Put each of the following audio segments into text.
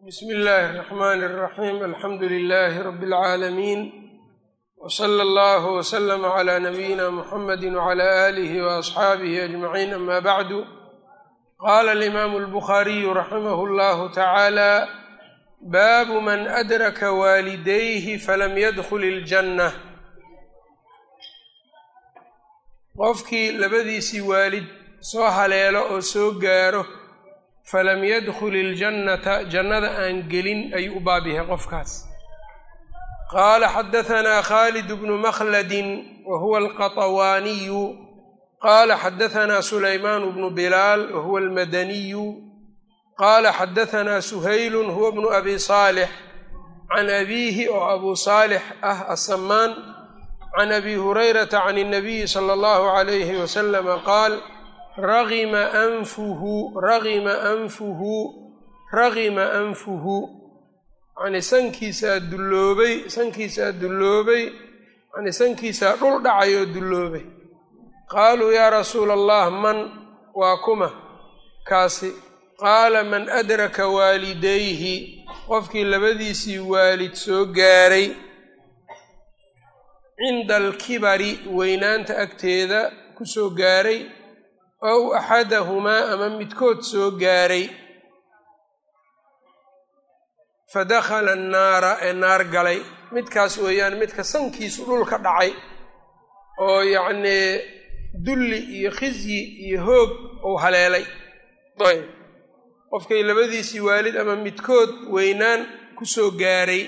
bsmi illaahi الرaxmn الraxim alxamdu lilaahi rab اlcaalamiin wslى اllah wslm عlى nabiyina mxamadi wعlى alih وaصxaabihi aجmaciin ama bacdu qala alimaamu اlbukhaariyu raximah اllahu tacaala baabu man adraka waalidayhi falam yadkul اljanna qofkii labadiisii waalid soo haleelo oo soo gaaro falam yadkul iljannata jannada aan gelin ayuu u baab yahay qofkaas qaala xadahanaa khaalid bnu makhladin wa huwa alqatawaaniyu qaala xadahanaa sulaymaan bnu bilaal wa huwa almadaniyu qaala xadahanaa suhaylun huwa bnu abi saalix can abiihi oo abu saalix ah asamaan can abi hurayrata can اnabiyi sala allahu calayhi wasalama qaal ragima anfuhu ragima anfuhu ragima anfuhu yacnii sankiisaa dulloobay sankiisaa dulloobay yacnii sankiisaa dhul dhacay oo dulloobay qaaluu yaa rasuula allah man waa kuma kaasi qaala man adraka waalidayhi qofkii labadiisii waalid soo gaaray cinda alkibari weynaanta agteeda ku soo gaaray ow axadahumaa ama midkood soo gaaray fa dakhala annaara ee naar galay midkaas weeyaan midka sankiisu dhulka dhacay oo yacnii dulli iyo khizyi iyo hoog uu haleelay ayb qofkay labadiisii waalid ama midkood weynaan ku soo gaaray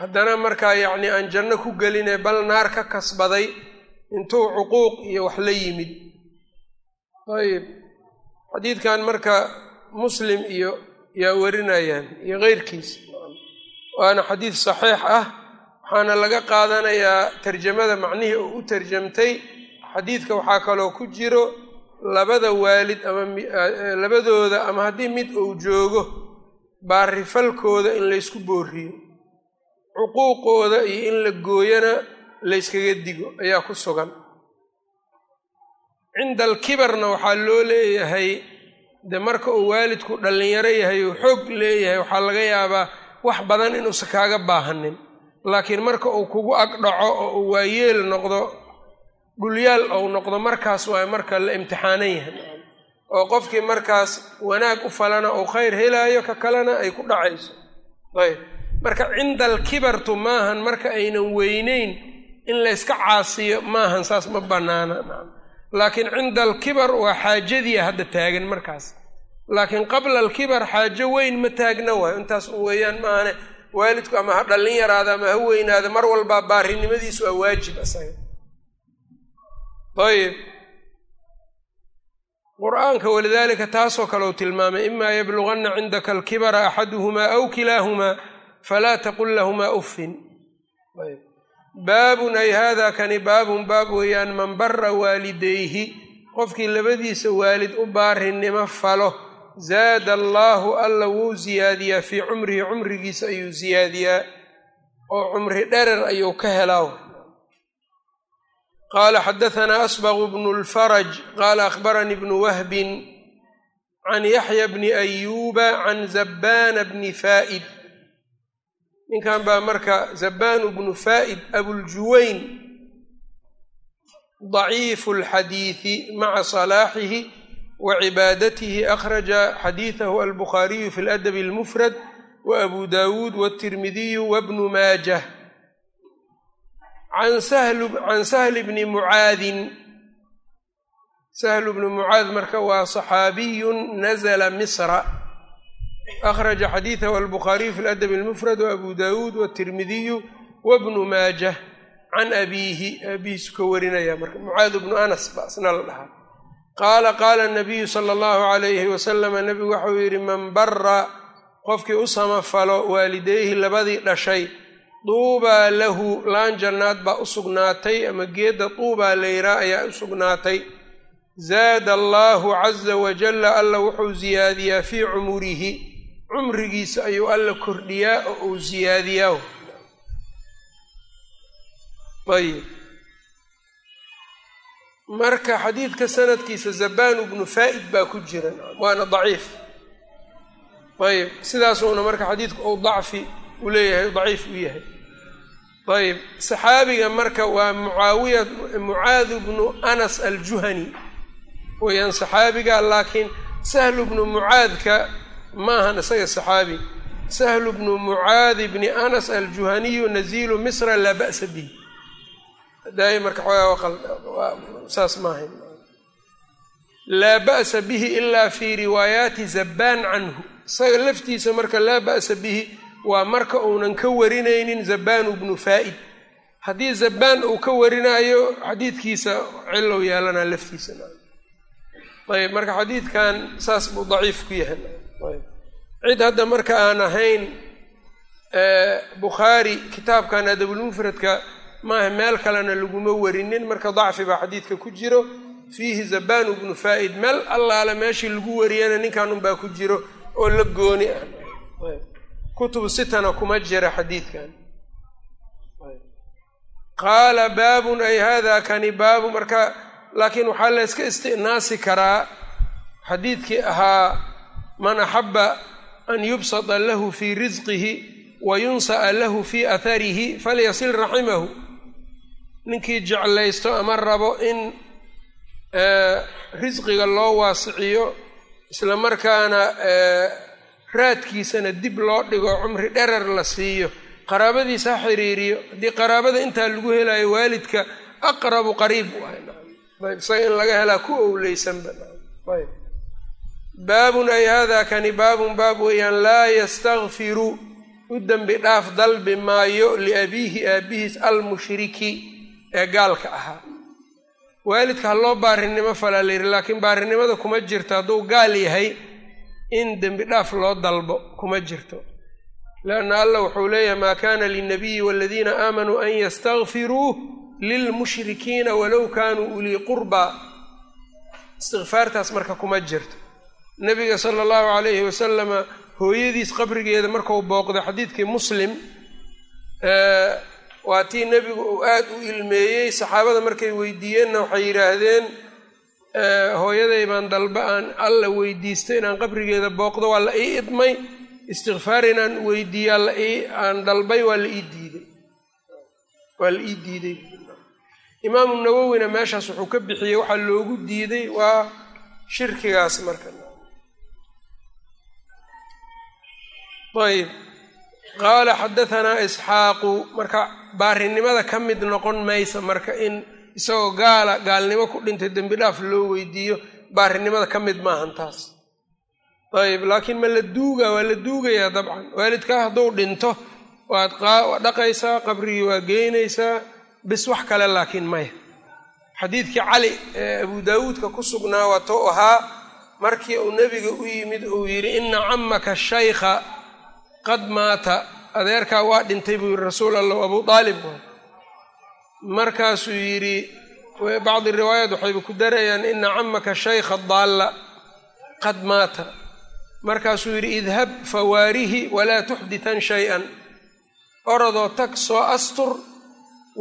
haddana markaa yacnii aan janno ku gelinee bal naar ka kasbaday intuu cuquuq iyo wax la yimid ayib xadiidkan marka muslim iyo yaa warinayaan iyo keyrkiis. Waana xadiid saxiix ah waxaana laga qaadanayaa tarjamada macnihii oo u tarjamtay. Xadiidka waxaa kaloo ku jiro labada waalid ama labadooda ama haddii mid uu joogo baarifalkooda in laysku booriyo cuquuqooda iyo in la gooyana layskaga digo ayaa ku sugan cinda alkibarna waxaa loo leeyahay de marka uu waalidku dhallinyaro yahay uu xoog leeyahay waxaa laga yaabaa wax badan inuusan kaaga baahanin. Laakiin marka uu kugu ag dhaco oo uu waayeel noqdo dhulyaal ou noqdo markaas waa marka la imtixaanan yahay. Oo qofkii markaas wanaag u falana uu khayr helaayo ka kalena ay ku dhacayso. Ayb. Marka cinda alkibartu maahan marka aynan weyneyn in layska caasiyo maahan saas ma bannaana laakiin cinda alkibar waa xaajadii hadda taagan markaas. Laakiin qabla alkibar xaajo weyn ma taagna waayo intaas u weeyaan maahane waalidku ama ha dhallin yaraada ama ha weynaada mar walbaa baarinimadiisu waa waajib asaga ayib qur'aanka walidaalika taasoo kale uu tilmaamay imaa yabluganna cindaka alkibara axaduhumaa aw kilaahumaa falaa taqul lahumaa uffin baabun ay haadaa kani baabun baab weeyaan man bara waalidayhi qofkii labadiisa waalid u baarinimo falo zaada allaahu alla wuu siyaadiyaa fii cumrihi cumrigiisa ayuu siyaadiyaa oo cumri dherer ayuu ka helaa. Qaala xadahanaa asbaqu bnu lfaraj qaala akhbaranii bnu wahbin can yaxya bni ayuuba can zabbaana bni faa'id ninkan baa marka zabanu bnu faa'id abuljuwayn daciifu alxadiidi maca salaaxihi wa cibaadatihi akhraja xadiidahu albukhaariyu fi ladabi almufrad wa abu dawuud waltirmidiyu wabnu maajah. Can sahli bni mucaadin sahlu bni mucaad marka waa saxaabiyun nazla misra akhraja xadiidahu albukhaariyu fi ladabi almufrad wa abu dawuud waltirmidiyu wabnu maajah can abiihi aabihiisu ka warinaya marka mucaad bnu anas ba isna la dhahaa qaala qaala nabiyu sala allahu calayhi wasalama nebigu waxau yidhi man bara qofkii u samafalo waalidayhi labadii dhashay duubaa lahu laan jannaad baa u sugnaatay ama geedda duubaa layraa ayaa u sugnaatay zaada allaahu caza wajalla alla wuxuu siyaadiyaa fii cumurihi cumrigiisa ayuu alla kordhiyaa oo uu siyaadiyaa ayib. Marka xadiidka sanadkiisa zabanu bnu faa'id baa ku jira waana daciif. Ayb sidaasuuna marka xadiidku ou dacfi u leeyahay daciif u yahay. Ayb saxaabiga marka waa mucaawiya mucaadu bnu anas aljuhani. Weyaan saxaabiga laakiin sahlu bnu mucaadka maahan isaga saxaabi sahlu bnu mucaadi bni anas aljuhaniyu naziilu misra laa ba'sa bihi. Daay marka xoogaa saas maaha laa ba'sa bihi ilaa fii riwaayaati zabbaan canhu. Isaga laftiisa marka laa ba'sa bihi waa marka uunan ka warinaynin zabbaanu bnu faa'id. Haddii zabbaan uu ka warinaayo xadiidkiisa cilow yeelanaa laftiisa ayb marka xadiidkan saas buu daciif ku yahay cid hadda marka aan ahayn bukhaari kitaabkan adabulmufradka maaha meel kalena laguma warinin. Marka dacfi baa xadiidka ku jiro. Fiihi zabanu bnu faa'id meel allaale meeshii lagu wariyana ninkan unbaa ku jiro oo la gooni ah. Kutubu sitana kuma jira xadiidkan. Qaala baabun ay hada kani baabu marka laakiin waxaa la yska istinaasi karaa xadiidkii ahaa man axaba an yubsata lahu fii risqihi wa yunsa'a lahu fii atharihi falyasil raximahu ninkii jeclaysto ama rabo in risqiga loo waasiciyo isla markaana raadkiisana dib loo dhigo cumri dherer la siiyo qaraabadiisa ha xiriiriyo haddii qaraabada intaa lagu helayo waalidka aqrabu qariib ayb isaga in laga helaa ku owleysanba baabun ay hada kani baabun baab weeyaan laa yastakfiru u dembi dhaaf dalbi maayo liabiihi aabihiis almushriki ee gaalka ahaa. Waalidka ha loo baarinimo falaa la yidhi laakiin baarinimada kuma jirto. Hadduu gaal yahay in dembi dhaaf loo dalbo kuma jirto. Leanna allah wuxuu leeyahay maa kana lilnabiyi waladiina aamanuu an yastakfiruu lilmushrikiina walow kaanuu ulii qurbaa. Istikfaartaas marka kuma jirto nabiga sala allahu calayhi wasalama hooyadiis qabrigeeda markau booqday xadiidkii muslim waa tii nebigu uu aad u ilmeeyey. Saxaabada markay weydiiyeenna waxay yidhaahdeen hooyaday baan dalba aan alla weydiistay inaan qabrigeeda booqdo waa la ii idmay. Istikfaar inaan ii aan dalbay waa la ii diiday. Waa la ii diiday. Imaamu nawowina meeshaas wuxuu ka bixiyey waxaa loogu diiday waa shirkigaas marka ayb. Qaala xadahanaa isxaaqu marka baarinimada ka mid noqon maysa marka in isagoo gaala gaalnimo ku dhintay dembi dhaaf loo weydiiyo baarinimada ka mid maahan taas. Ayb laakiin ma la duugaa waa la duugayaa dabcan. Waalidkaa hadduu dhinto waad dhaqaysaa qabrigii waa geynaysaa bis wax kale laakiin maya. Xadiidkii cali ee abu daawuudka ku sugnaa waa tou ahaa markii uu nebiga u yimid uu yidhi ina camaka shaykha qad maata adeerkaa waa dhintay buu yidhi rasuul allah abuu aalib markaasuu yidhi bacdi riwaayaat waxayba ku darayaan ina camaka shaykha daalla qad maata. Markaasuu yidhi idhab fawaarihi walaa tuxditan shay-an. Orodoo tag soo astur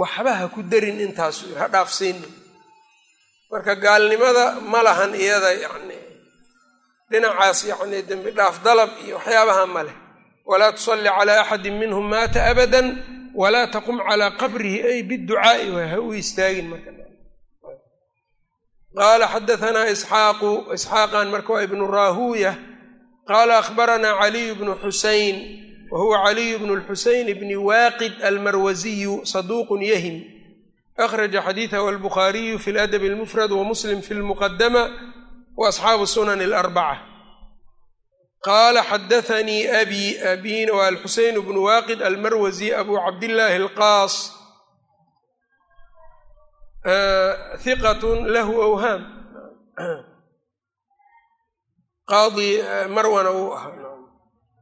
waxba ha ku darin intaasuu yidhi ha dhaafsiinin. Marka gaalnimada ma lahan iyada yacni dhinacaas yacni dembi dhaaf dalab iyo waxyaabaha ma leh walaa tusalli calaa axadin minhum maata abadan walaa taqum calaa qabrihi ay biducaa'i ha u istaagin marka. Qaala xadahanaa isxaaqu isxaaqan marka waa ibnu raahuuya qaala akhbaranaa caliyu bnu xusayn wa huwa caliyu bnu lxusayn bni waaqid almarwasiyu saduuqun yahim akhraja xadiidahu albukhaariyu fi ladabi almufrad wa muslim fi lmuqadama wa asxaabu sunan alarbaca qaala xadaanii abi abina waa alxuseyn bnu waaqid almarwasi abu cabdillaahi alqaas hiqatun lahu awhaam qaadi marwana uu ahaa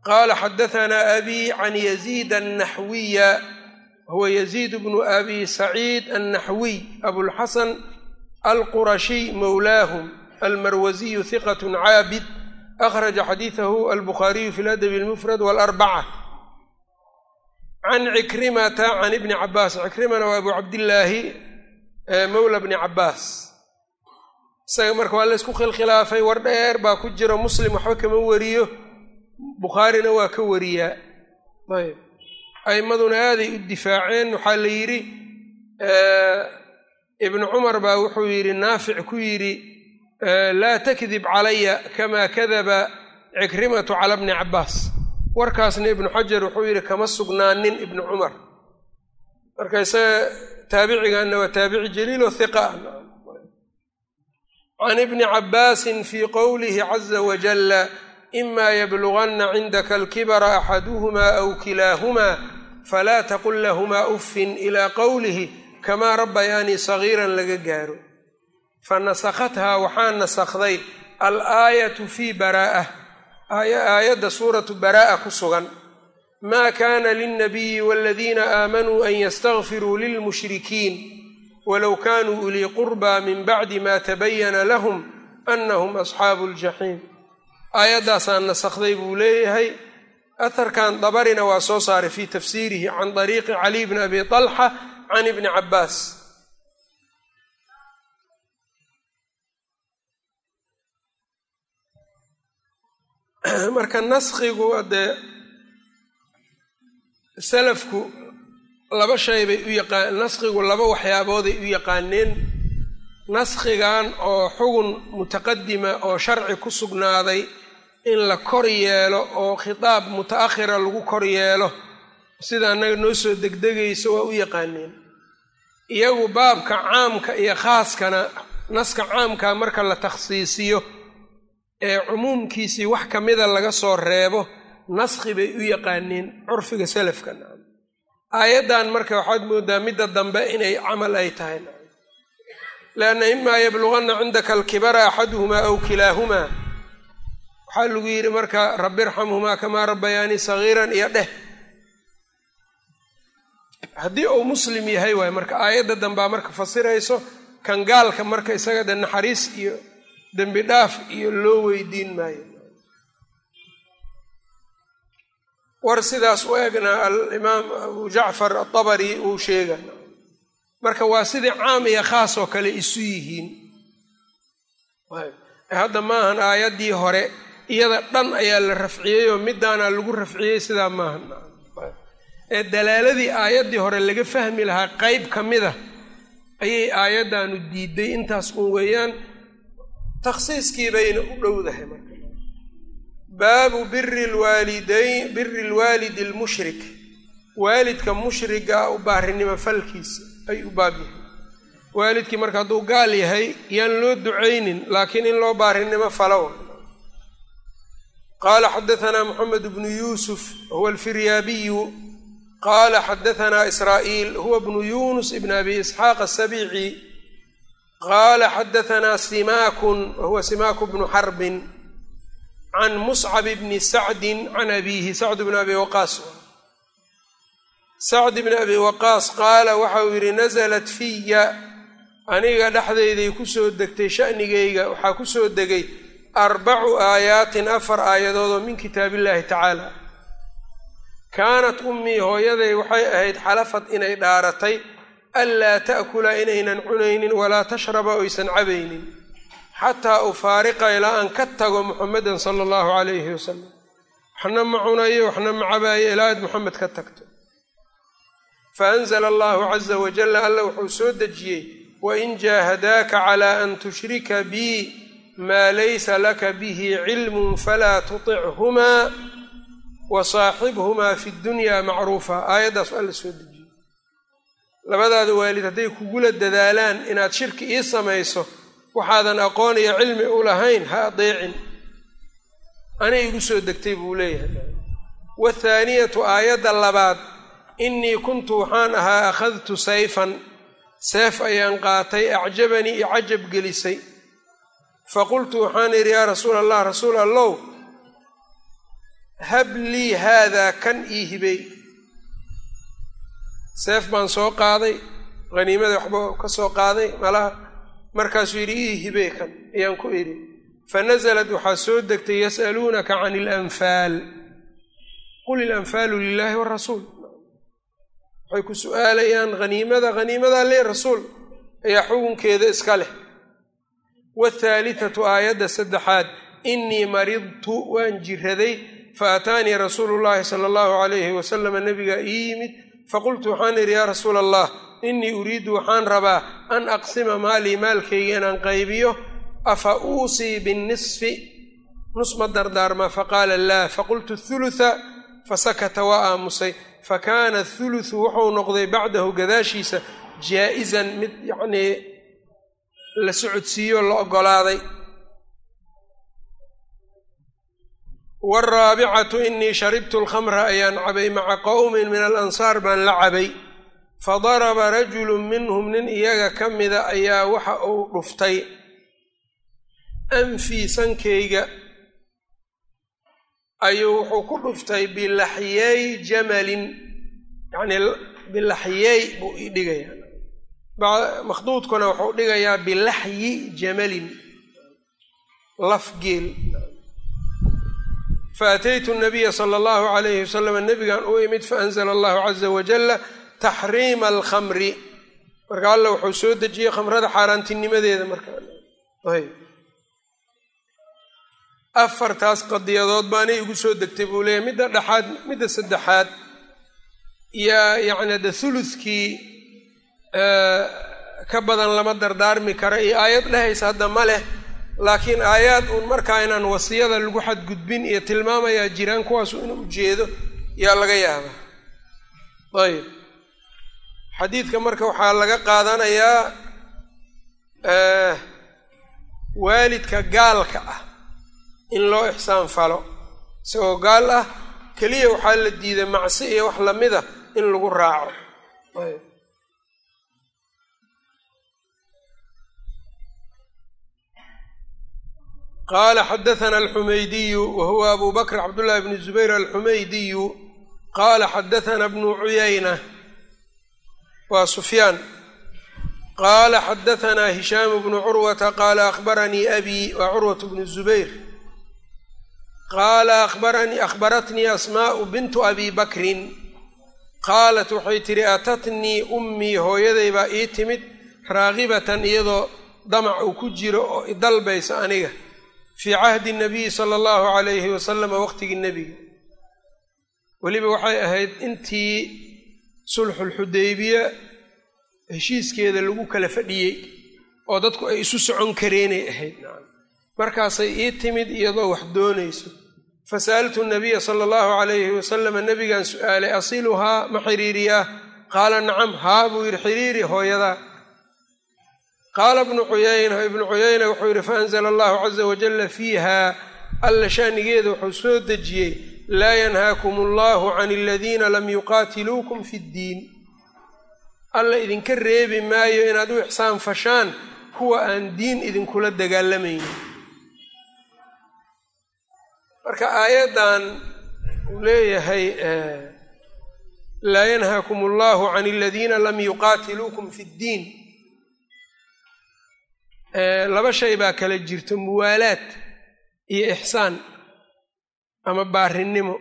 qaala xadahanaa abi can yaziid annaxwiya huwa yaziid bnu abi saciid annaxwiy abulxasan alqurashiy mowlaahum almarwasiyu hiqat caabid akhraja xadiidahu albukhaariyu fi ladabi almufrad walarbaca can cikrimata can ibni cabaas cikrimana waa abu cabdillaahi mowla bni cabaas isaga marka waa laysku khilkhilaafay war dheer baa ku jiro muslim waxba kama wariyo bukhaarina waa ka wariyaa ayb a'immaduna aaday u difaaceen waxaa la yidhi ibnu cumar baa wuxuu yidhi naafic ku yidhi laa takdib calaya kamaa kadaba cikrimatu cala bni cabbaas. Warkaasna ibnu xajar wuxuu yidhi kama sugnaanin ibnu cumar. Marka isaga taabiciganna waa taabici jaliilo hiqa ah. Can ibni cabbaasin fii qowlihi caza wajalla ima yabluganna cindaka alkibara axaduhumaa aw kilaahumaa falaa taqul lahumaa uffin ilaa qowlihi kamaa rabbayaanii sagiiran laga gaaro fa nasakhathaa waxaa nasakhday al aayatu fii baraa'a aayadda suuratu baraa'a ku sugan maa kaana lilnabiyi waladiina aamanuu an yastakfiruu lilmushrikiin walow kaanuu ulii qurbaa min bacdi ma tabayana lahum anahum asxaabu ljaxiim aayaddaasaa nasakhday buu leeyahay aharkan dabarina waa soo saaray fii tafsiirihi can dariiqi caliy bni abi talxa can ibni cabbaas marka naskhigu dee salafku laba shay bay u yaqaan naskhigu laba waxyaabooday u yaqaaneen naskhigan oo xugun mutaqadima oo sharci ku sugnaaday in la kor yeelo oo khitaab muta'akhira lagu kor yeelo sida annaga noo soo degdegayso waa u yaqaaneen iyagu baabka caamka iyo khaaskana naska caamka marka la takhsiisiyo ee cumuumkiisii wax ka mida laga soo reebo naskhi bay u yaqaaneen curfiga salafka aayaddan marka waxaad moodaa midda dambe inay camal ay tahay lianna imaa yabluganna cindaka alkibara axaduhumaa aw kilaahumaa. Waxaa lagu yidhi marka rabbi irxamhumaa kamaa rabbayaanii sagiiran iyo dheh. Haddii uu muslim yahay waay marka aayadda dambaa marka fasirayso kan gaalka marka isaga naxariis iyo dembi dhaaf iyo loo weydiin maayo. War sidaas u egna alimaam abu jacfar atabari uu sheega marka waa sidii caam iyo khaas oo kale isu yihiin. Hadda maahan aayaddii hore iyada dhan ayaa la rafciyey oo midaana lagu rafciyey sidaa maahan ee dalaaladii aayaddii hore laga fahmi lahaa qeyb ka mida ayay aayaddanu diiday intaas un weeyaan takhsiiskii bayna u dhowdahay marka. Baabu biri lwaalidayn biri lwaalidi almushrik. Waalidka mushriga u baarinimo falkiisa ay u baab yahay. Waalidkii marka hadduu gaal yahay yaan loo ducaynin laakiin in loo baarinimo falo qaala xadahanaa moxamed bnu yuusuf huwa alfiryaabiyu. Qaala xadahanaa israa'iil huwa bnu yunus ibn abi isxaaq asabici qaala xadahanaa simaakun wahuwa simaaku bnu xarbin can muscab bni sacdin can abiihi sacd bni abi waqaas sacd bni abi waqaas qaala waxauu yidhi nasalat fiya aniga dhexdayday ku soo degtay sha'nigayga waxaa ku soo degay arbacu aayaatin afar aayadood oo min kitaabillaahi tacaala kaanat ummii hooyaday waxay ahayd xalafad inay dhaaratay anlaa ta'kula inaynan cunaynin walaa tashraba oysan cabaynin xataa ufaariqa ilaa aan ka tago muxamedan sala allahu calayhi wasalam waxna ma cunayo waxna ma cabaayo ilaa aad muxamed ka tagto fa anzala allahu caza wajalla alla wuxuu soo dejiyey wain jaahadaaka calaa an tushrika bii maa laysa laka bihi cilmun falaa tutichumaa wa saaxibhumaa fi ddunyaa macruufa aayaddaas alla soo dejiyey labadaada waalid hadday kugula dadaalaan inaad shirki ii samayso waxaadan aqoon iyo cilmi u lahayn ha adeecin anay igu soo degtay buu leeyahay. Wathaaniyatu aayadda labaad innii kuntu waxaan ahaa akhadtu sayfan. Seef ayaan qaatay acjabanii i cajab gelisay. Faqultu waxaan idhi yaa rasuul allah rasuul allow hab lii haadaa kan ii hibey seef baan soo qaaday haniimada waxba ka soo qaaday malaha markaasuu yidhi ii kan ayaan ku idhi fa nasalat waxaa soo degtay yas'aluunaka can ilanfaal qul ilanfaalu lilaahi warasuul. Waxay ku su'aalayaan haniimada haniimadaa lee rasuul ayaa xukunkeeda iska leh. Wathaalithatu aayadda saddexaad innii maridtu waan jiraday faataanii rasuulu llaahi sala allahu calayhi wasalama nebigaa ii yimid faqultu waxaan idhi yaa rasuula allah innii uriidu waxaan rabaa an aqsima maalii maalkayga inaan qaybiyo afa uusii binnisfi nus ma dardaarmaa faqaala laa faqultu thulutha fasakata waa aamusay fakaana thuluthu wuxuu noqday bacdahu gadaashiisa jaa-izan mid yacnii la socodsiiyo la oggolaaday waraabicatu inii sharibtu alkhamra ayaan cabay maca qowmin min alansaar baan la cabay fadaraba rajulu minhum nin iyaga ka mida ayaa waxa uu dhuftay anfii sankayga ayuu wuxuu ku dhuftay bilaxyey jamalin yacnii bilaxyey buu ii dhigayaa makhduudkuna wuxuu dhigayaa bilaxyi jamalin laf geel faataytu nabiya sala allahu calayhi wasalam nebigan u imid faanzla allahu caza wajalla taxriima alkhamri marka alla wuxuu soo dejiyey khamrada xaaraantinimadeeda markaayb afartaas qadiyadood baanay igu soo degtay buu leeyahy midda dhexaad midda saddexaad yaa yacni de thuluthkii ka badan lama dardaarmi kara iyo aayad dhehaysa hadda ma leh laakiin aayaad uun markaa inaan wasiyada lagu xadgudbin iyo tilmaamayaa jiraan kuwaasu inuu ujeedo yaa laga yaabaa. Ayb xadiidka marka waxaa laga qaadanayaa waalidka gaalka ah in loo ixsaan falo. Isagoo gaal ah keliya waxaa la diiday macsi iyo wax lamida in lagu raaco. Ayb qaala xadaana alxumaydiyu wa huwa abu bakr cabdullahi bn zubayr alxumaydiyu qaala xadaana bnu cuyayna waa sufyaan qaala xadaanaa hishaamu bnu curwata qaala ahbaranii abii waa curwat bnu zubayr qaala abaranii akhbaratnii asmaau bintu abi bakrin qaalat waxay tidhi atatnii ummii hooyaday baa ii timid raagibatan iyadoo damac uu ku jiro oo idalbaysa aniga fii cahdi nabiyi sala allahu calayhi wasalama waqtigii nebiga. Weliba waxay ahayd intii sulxulxudaybiya heshiiskeeda lagu kala fadhiyey oo dadku ay isu socon kareenay ahayd. Markaasay ii timid iyadoo wax doonayso. Fasa'altu nabiya sala allahu calayhi wasalama nebigaan su'aalay asiluhaa ma xiriiriyaa? Qaala nacam haa buu yidhi xiriiri hooyadaa qaala ibnu cuyayna ibnu cuyayna wuxuu yidhi faanzla allahu caza wajalla fiiha alla shaanigeeda wuxuu soo dejiyey laa yanhaakum allahu can aladiina lam yuqaatiluukum fi ddiin alla idinka reebi maayo inaad u ixsaan fashaan kuwa aan diin idinkula dagaalamaynin marka aayaddan uu leeyahay laa yanhaakum allahu can aladiina lam yuqaatiluukum fi ddiin laba shay baa kala jirto muwaalaad iyo ixsaan ama baarinimo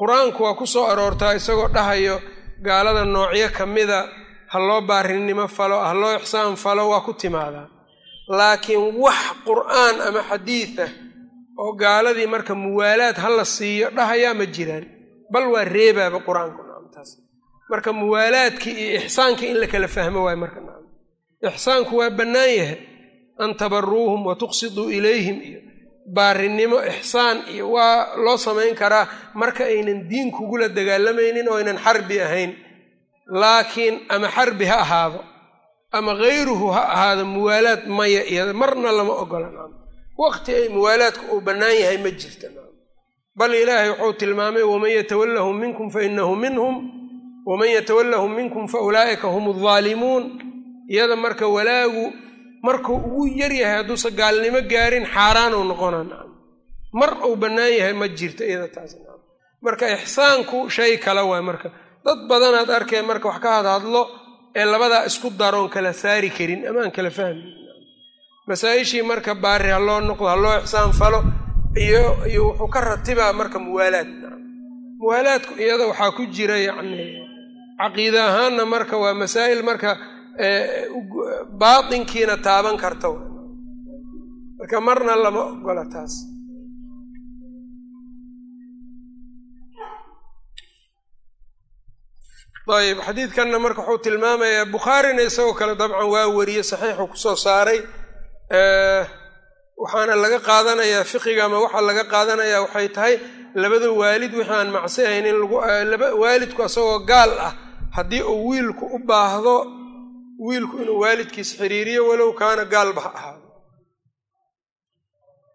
qur'aanku waa ku soo aroortaa isagoo dhahayo gaalada noocyo ka mida ha loo baarinimo falo ha loo ixsaan falo waa ku timaadaa. Laakiin wax qur'aan ama xadiid ah oo gaaladii marka muwaalaad ha la siiyo dhahayaa ma jiraan. Bal waa reebaaba qur'aanku naamtaas marka muwaalaadkii iyo ixsaankii in la kala fahmo waayo marka naam ixsaanku waa bannaan yahay. An tabaruuhum wa ilayhim. Iyo baarinimo ixsaan iyo waa loo samayn karaa marka aynan diin kugula dagaalamaynin oo aynan xarbi ahayn. Laakiin ama xarbi ha ahaado ama hayruhu ha ahaado muwaalaad maya iyada marna lama ogola waqti ay muwaalaadku uu bannaan yahay ma jirta bal ilaahay wuxuu tilmaamay waman yatawallahum minkum fa inahu minhum waman yatawallahum minkum fa ulaa'ika hum aldaalimuun iyada marka walaagu markuu ugu yaryahay hadduusa gaalnimo gaarin xaaraan uu noqona nacam mar uu bannaan yahay ma jirto iyada taas marka ixsaanku shay kale waay marka dad badanaad arkee marka wax ka hadhadlo ee labadaa isku daroon kala saari karin ama aan kala fahmin masaa-ishii marka baari ha loo noqdo ha loo ixsaan falo iyo wuxuu ka ratibaa marka muwaalaad muwaalaadku iyada waxaa ku jira yacni caqiide ahaanna marka waa masaa'il marka baatinkiina taaban karta marka marna lama ogola taas. Ayb xadiidkanna marka wuxuu tilmaamayaa bukhaarina isagoo kale dabcan waa wariyey saxiixuu ku soo saaray. Waxaana laga qaadanayaa fiqiga ama waxaa laga qaadanayaa waxay tahay labada waalid wixii aan macsi ahayn in waalidku isagoo gaal ah haddii uu wiilku u baahdo wiilku inuu waalidkiis xiriiriyo walow kaana gaalba ha ahaado.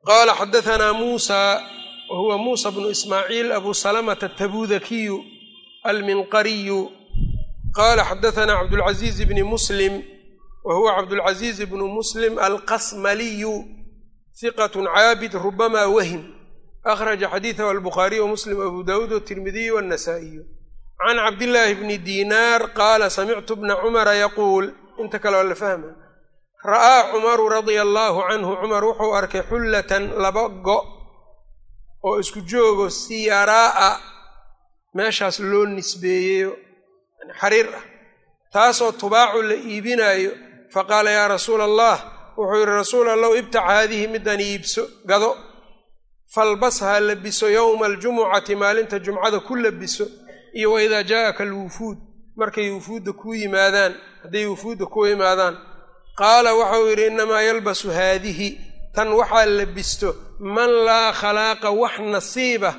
Qaala xadaanaa muusa wa huwa muusa bnu ismaaciil abu salamata atabudakiyu alminqariyu. Qaala xadaanaa cabdulcaziiz bni muslim wa huwa cabdulcaziiz bnu muslim alqasmaliyu hiqat caabid rubama wahim akhraja xadiidahu albukhaariy wamuslim abu dawuud watirmidiyu wannasaa'iyu can cabdillaahi bni diinaar qaala samictu bna cumara yaquul inta kale waa la fahma ra'aa cumaru radia allaahu canhu cumar wuxuu arkay xullatan laba go' oo isku joogo siyaraa'a meeshaas loo nisbeeyeyo xariir ah taasoo tubaacu la iibinaayo faqaala yaa rasuula allah wuxuu yidhi rasuul allow ibtac haadihi middan iibso gado falbashaa labiso yowma aljumucati maalinta jumcada ku labiso iyo wa idaa jaa'aka alwufuud. Markay wufuudda kuu yimaadaan hadday wufuudda kuu yimaadaan qaala waxau yidhi innamaa yalbasu haadihi. Tan waxaa labisto man laa khalaaqa wax nasiiba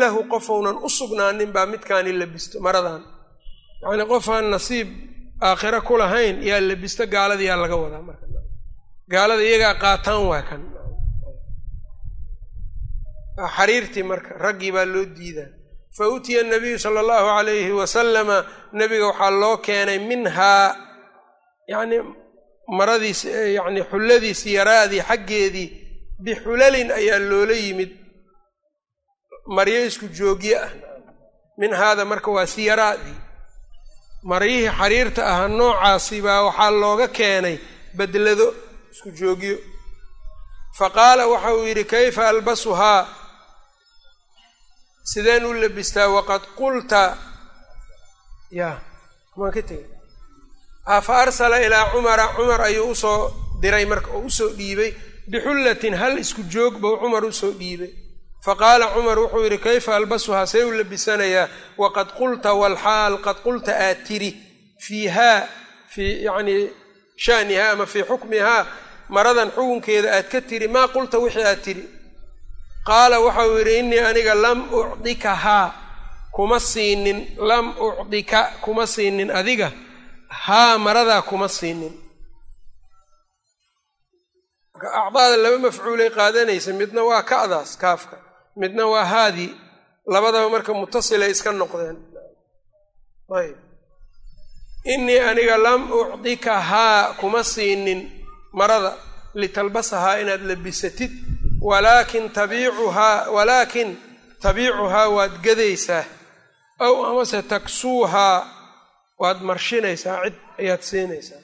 lahu qofounan u sugnaanin baa midkaani labisto maradan. Yacnii qofaan nasiib aakhiro ku lahayn yaa labisto gaalada yaa laga wadaa marka gaalada iyagaa qaataan waa kan. Xariirtii marka raggii baa loo diidaa fa utiya nabiyu sala allahu calayhi wasalama nebiga waxaa loo keenay minhaa yacnii maradiis yacni xulladiisi yaraadii xaggeedii bixulalin ayaa loola yimid. Maryo isku joogye ah. Min haada marka waa siyaraadii maryihii xariirta ahaa noocaasi baa waxaa looga keenay bedlado isku joogyo. Fa qaala waxa uu yidhi kayfa albasuhaa sideen u labistaa waqad qulta. Ya maan ka tegay fa arsala ilaa cumara cumar ayuu u soo diray marka oo u soo dhiibay. Bixullatin hal isku joog buu cumar u soo dhiibay. Faqaala cumar wuxuu yidhi kayfa albasuhaa see u labisanayaa waqad qulta walxaal qad qulta aad tiri. Fiihaa fii yacnii shanihaa ama fii xukmihaa maradan xukunkeeda aad ka tiri maa qulta wixii aad tiri qaala waxau yidhi innii aniga lam ucdikahaa kuma siinin lam ucdika kuma siinin adiga haa maradaa kuma siinin. Marka acdaada laba mafcuulay qaadanaysa midna waa ka'daas kaafka midna waa haadii labadaba marka mutasilay iska noqdeen. Ayb. Innii aniga lam ucdika haa kuma siinin marada litalbasahaa inaad labisatid walaakin tabiicuhaa walaakin tabiicuhaa waad gadaysaa ow amase taksuuhaa waad marshinaysaa cid ayaad siinaysaa.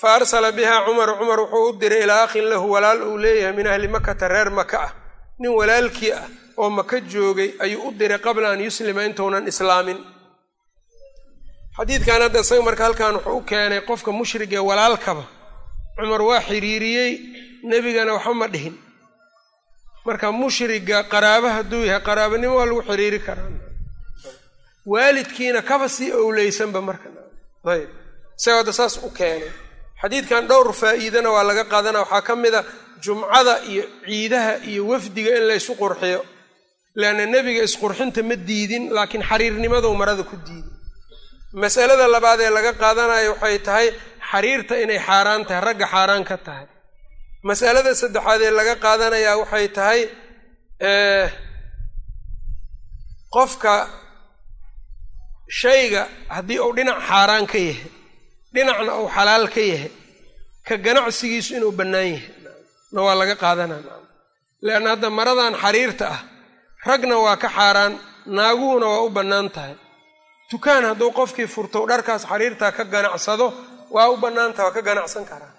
Fa arsala bihaa cumar cumar wuxuu u diray ilaa akhin lahu walaal uu leeyahay min ahli makata reer maka ah. Nin walaalkii ah oo maka joogay ayuu u diray qabla an yuslima intuunan islaamin. Xadiidkan hadda isaga marka halkan wuxuu u keenay qofka mushrigee walaalkaba. Cumar waa xiriiriyey nebigana waxba ma dhihin. Marka mushriga qaraaba hadduu yahay qaraabanimo waa lagu xiriiri karaa. Waalidkiina kaba sii owleysanba marka. Ayb. Isaga hadda saas u keenay. Xadiidkan dhowr faa'iidana waa laga qaadana waxaa ka mid a jumcada iyo ciidaha iyo wafdiga in laysu qurxiyo. Leanna nebiga isqurxinta ma diidin laakiin xariirnimadou marada ku diiday masalada labaad ee laga qaadanayo waxay tahay xariirta inay xaaraan tahay ragga xaaraan ka tahay masalada saddexaad ee laga qaadanayaa waxay tahay qofka shayga haddii uu dhinac xaaraan ka yahay dhinacna uu xalaal ka yahay ka ganacsigiisu inuu bannaan yahay. Na waa laga qaadanaa. Leanna hadda maradan xariirta ah ragna waa ka xaaraan naaguhuna waa u bannaan tahay. Dukaan hadduu qofkii furto dharkaas xariirtaa ka ganacsado waa u bannaantaha waa ka ganacsan karaa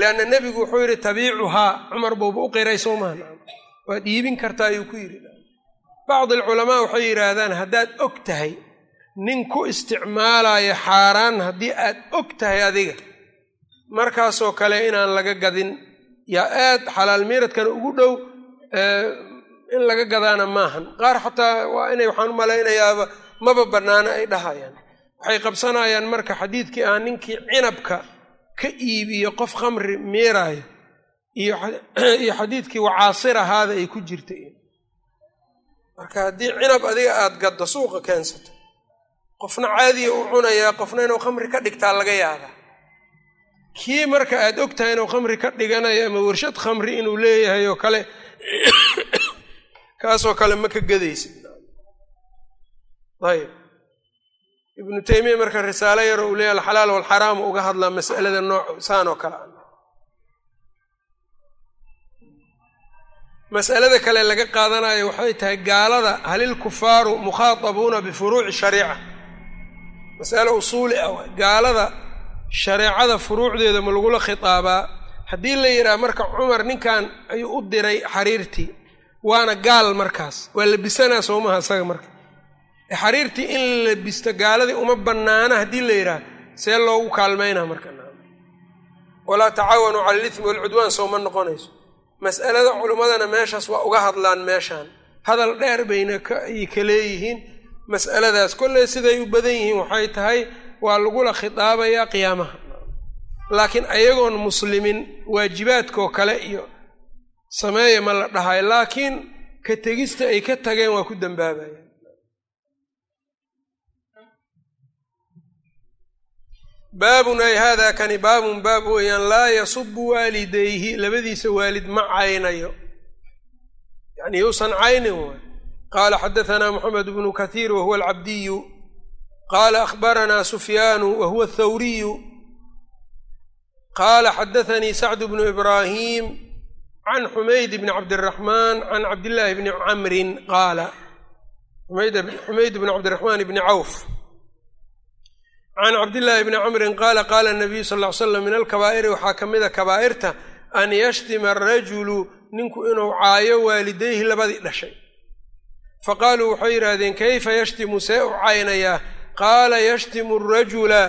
leanna nebigu wuxuu yidhi tabiicuhaa cumar buuba u qiray soo waad iibin kartaa ayuu ku yidhi bacdi alculamaa waxay yidhaahdaan haddaad og tahay nin ku isticmaalayo xaaraan haddii aad og tahay adiga markaasoo kale inaan laga gadin yaa aad xalaal miiradkana ugu dhow in laga gadaana maahan qaar xataa waa inay waxaan u malaynayaaba maba bannaano ay dhahayaan waxay qabsanayaan marka xadiidkii ah ninkii cinabka ka iibiyo qof khamri miiraayo iyo xadiidkii wacaasir ahaada ay ku jirta marka haddii cinab adiga aada gaddo suuqa keensato qofna caadiya u cunayaa qofna inuu khamri ka dhigtaa laga yaabaa kii marka aad og tahay inuu khamri ka dhiganayo ama warshad khamri inuu leeyahay oo kale kaasoo kale ma ka gadaysid. Ayb ibnu taymiya marka risaalo yaro uu leeyahy alxalaal walxaraamu uga hadlaa mas'alada nooc saan oo kale. Mas'alada kale laga qaadanayo waxay tahay gaalada halil kufaaru mukhaatabuuna bifuruuci shariica. Mas'alo usuuli ah gaalada shareecada furuucdeeda ma lagula khitaabaa. Haddii la yidhaha marka cumar ninkan ayuu u diray xariirtii waana gaal markaas. Waa labisanaa soomaha isaga marka xariirtii in la labisto gaaladii uma bannaana haddii la yidhaha see loogu kaalmaynaa marka. Walaa tacaawanuu cala alitmi walcudwaan sooma noqonayso. Mas'alada culimmadana meeshaas waa uga hadlaan meeshaan. Hadal dheer bayna ay ka leeyihiin mas'aladaas. Kolley siday u badan yihiin waxay tahay waa lagula khitaabayaa qiyaamaha. Laakiin ayagoon muslimin waajibaadkoo kale iyo sameeya ma la dhahayo laakiin ka tegista ay ka tageen waa ku dambaabayaan baabun ay haadaa kani baabun baab weeyaan laa yasubu waalidayhi labadiisa waalid ma caynayo. Yani yuusan caynin waay. Qaala xadahanaa moxamed bnu kathiir wahuwa alcabdiyu. Qaala akhbaranaa sufyaanu wahuwa athawriyu qaala xadathanii sacdu bnu ibraahim can xumayd bni cabdiraxmaan can cabdillaahi bni camrin qaala. Xumayd bni cabdiraxmaan bni cawf can cabdillaahi bni camrin qaala qaala nabiyu sal ly slam min alkabaa'iri waxaa ka mid a kabaa'irta an yashtima arajulu ninku inuu caayo waalidayhi labadii dhashay faqaaluu waxay yidhaahdeen kayfa yashtimu see u caynayaa qaala yashtimu arajula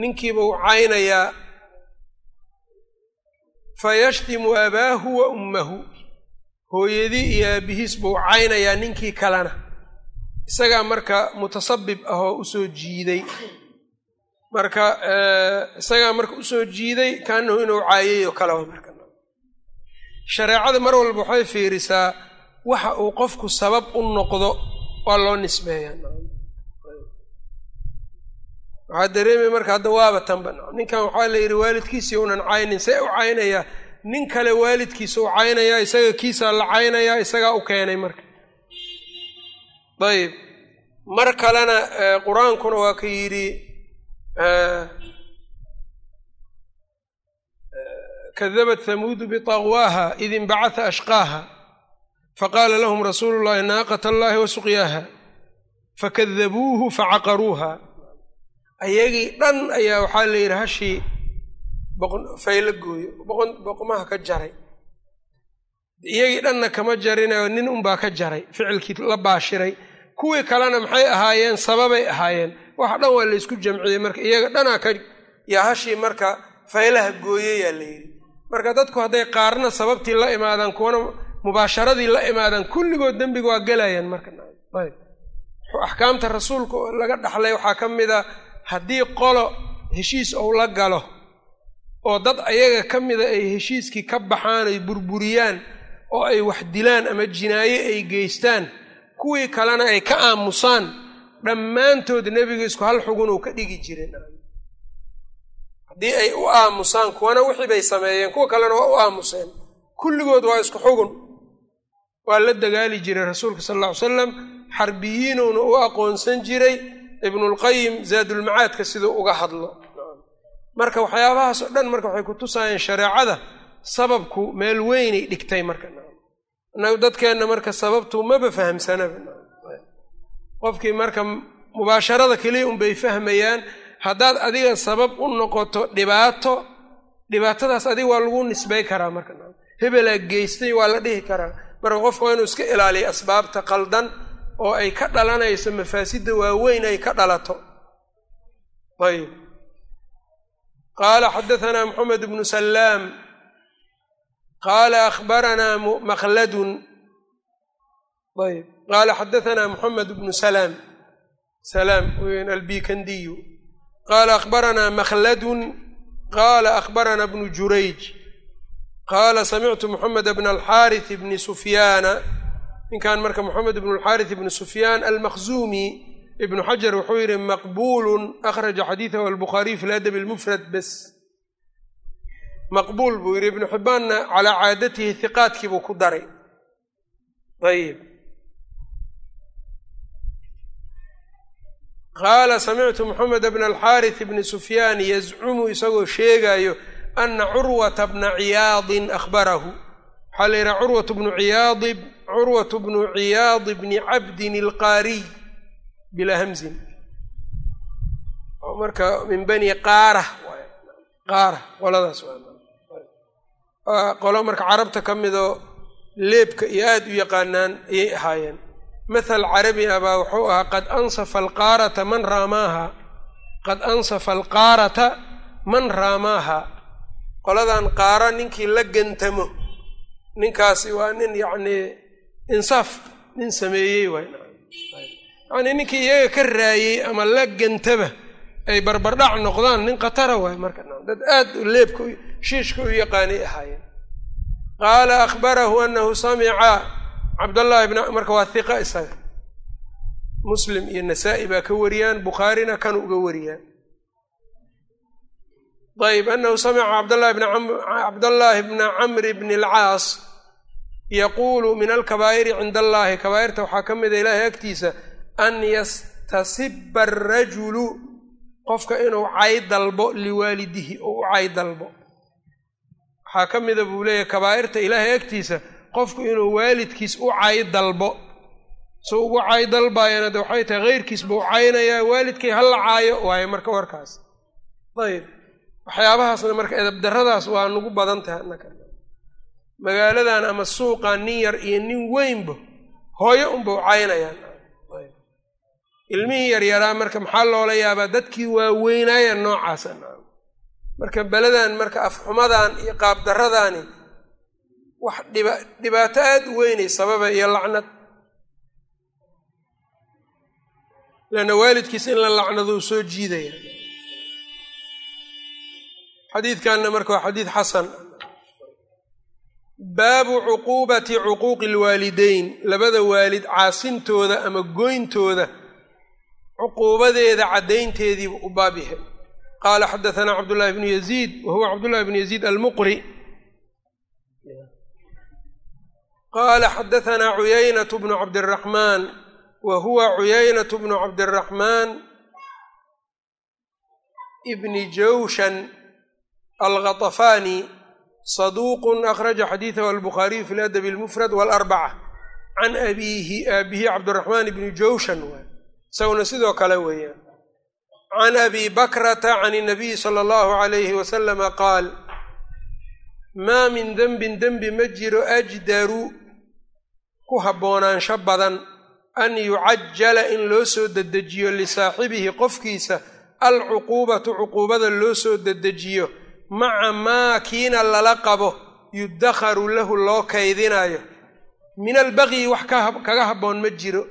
ninkiiba u caynayaa fayashtimu abaahu wa ummahu hooyadii iyo aabihiis buu caynayaa ninkii kalena isagaa marka mutasabib ah oo u soo jiiday marka isagaa marka u soo jiiday kaanahu inuu caayay oo kale marka. Shareecada mar walba waxay fiirisaa waxa uu qofku sabab u noqdo waa loo nisbeeyaa waxaa dareemaya marka hadda waaba tanba ninkan waxaa la yidhi waalidkiisii unan caynin see u caynayaa nin kale waalidkiisa u caynayaa isaga kiisaa la caynayaa isagaa u keenay marka. Ayib mar kalena qur'aankuna waa ka yidhi kadabat hamuudu biطagwaaha id inbacata ashqaaha faqaala lahum rasuulu llahi naaqata allahi wa suqyaaha fakadabuuhu facaqaruuha ayagii dhan ayaa waxaa la yidhi hashii fayla gooyo boqmaha ka jaray iyagii dhanna kama jarinayo nin unbaa ka jaray ficilkii la baashiray kuwii kalena maxay ahaayeen sababay ahaayeen waxa dhan waa laysku jamciyey marka iyaga dhanaa ka yaa hashii marka faylaha gooyeyaa la yidhi. Marka dadku hadday qaarna sababtii la imaadaan kuwana mubaasharadii la imaadaan kulligood dembiga waa gelayaan marka. Axkaamta rasuulka laga dhaxlay waxaa ka mid a haddii qolo heshiis ou la galo oo dad ayaga ka mida ay heshiiskii ka baxaan ay burburiyaan oo ay wax dilaan ama jinaaye ay geystaan kuwii kalena ay ka aamusaan dhammaantood nebiga isku hal xugun uu ka dhigi jireen haddii ay u aamusaan kuwana wixii bay sameeyeen kuwa kalena waa u aamuseen. Kulligood waa isku xugun. Waa la dagaali jiray rasuulka sal alla salam xarbiyiinuuna u aqoonsan jiray ibnulqayim zaadulmacaadka siduu uga hadlo. Marka waxyaabahaas oo dhan marka waxay ku tusaayeen shareecada sababku meel weynay dhigtay marka. Dadkeenna marka sababtu maba fahamsanaba qofkii marka mubaasharada keliya unbay fahmayaan haddaad adiga sabab u noqoto dhibaato dhibaatadaas adiga waa lagu nisbay karaa marka. Hebelaa geystay waa la dhihi karaa. Marka qofka waa inuu iska ilaaliya asbaabta qaldan oo ay ka dhalanayso mafaasidda waaweyn ay ka dhalato. Ayb qaala xadahanaa moxamed bnu salaam qaala akhbaranaa makladun ayb qaala xadahanaa moxamed bnu salaam salaam weyn albikandiyu qaala akhbaranaa makhladun qaala akhbarana bnu jurayj qaala samictu moxamed bna alxaarith bni sufyaana ninkan marka moxamed bnu alxaarith bni sufyaan almakhzuumi ibnu xajar wuxuu yidhi maqbuulun akhraja xadiidahu albukhaariy fi ladabi almufrad bes maqbuul buu yidhi ibnu xibbaanna calaa caadatihi hiqaadkii buu ku daray ayib qaala samictu moxamed bna alxaarith bni sufyaan yazcumu isagoo sheegayo ana curwata bna ciyaadin akhbarahu waxaa la yidhaha curwat bnu ciyaadi curwatu bnu ciyaadi bni cabdin alqaariy bilaa hamzin marka min bani qaara qaara qoladaas qolo marka carabta ka midoo leebka iyo aada u yaqaanaan ayay ahaayeen mathal carabi ah baa wuxuu ahaa qad ansafa alqaarata man raamaaha. Qad ansafa alqaarata man raamaaha. Qoladan qaara ninkii la gantamo. Ninkaasi waa nin yacnii insaaf nin sameeyey waay yacnii ninkii iyaga ka raayey ama la gantaba ay barbardhac noqdaan nin khatara waay marka dad aad leebka shiishka u yaqaanay ahaayeen. Qaala akhbarahu anahu samica cabdallaahi bn marka waa hiqa isaga muslim iyo nasaa-i baa ka wariyaan bukhaarina kan uga wariyaan. Ayb anahu samica cabdallaahi bna camri bni alcaas yaquulu min alkabaa'iri cinda allaahi kabaa'irta waxaa ka mida ilaahay agtiisa an yastasiba arajulu qofka inuu cay dalbo liwaalidihi oo u cay dalbo. Waxaa ka mida buu leeyahay kabaa'irta ilaahay agtiisa qofku inuu waalidkiis u cay dalbo so ugu cay dalbaayana de waxay tahay keyrkiis buu caynayaa waalidkay ha la caayo waayo marka warkaas. Ayb waxyaabahaasna marka edabdarradaas waa nagu badan tahay annaka magaaladan ama suuqan nin yar iyo nin weynba hooyo unbau caynayaan. Ilmihii yaryaraa marka maxaa loola yaabaa dadkii waaweynaaya noocaasa marka beladan marka afxumadan iyo qaabdarradani wax dhiba dhibaato aada u weynay sababa iyo lacnad. Leanna waalidkiis in la lacnado u soo jiidaya. Xadiidkanna marka waa xadiid xasan. Baabu cuquubati cuquuqi alwaalideyn labada waalid caasintooda ama goyntooda cuquubadeeda caddaynteediibu u baab yahay qaala xadahanaa cabdullaahi bnu yaziid wa huwa cabdullahi bnu yaziid almuqri qaala xadahanaa cuyaynatu bnu cabdiraxmaan wa huwa cuyaynatu bnu cabdiraxmaan ibni jawshan alghatafani saduuqun akhraja xadiidahu albukhaariyu fi ladabi almufrad waalarbaca can abiihi aabihi cabdiraxmaan ibni jawshan waay isaguna sidoo kale weeyaan can abi bakrata can inabiyi sala allahu calayhi wasalama qaal maa min denbin dembi ma jiro ajdaru ku haboonaansho badan an yucajala in loo soo dedejiyo lisaaxibihi qofkiisa alcuquubatu cuquubada loo soo dedejiyo maca maa kiina lala qabo yudakharu lahu loo kaydinayo min albaqyi wax kaga habboon ma jiro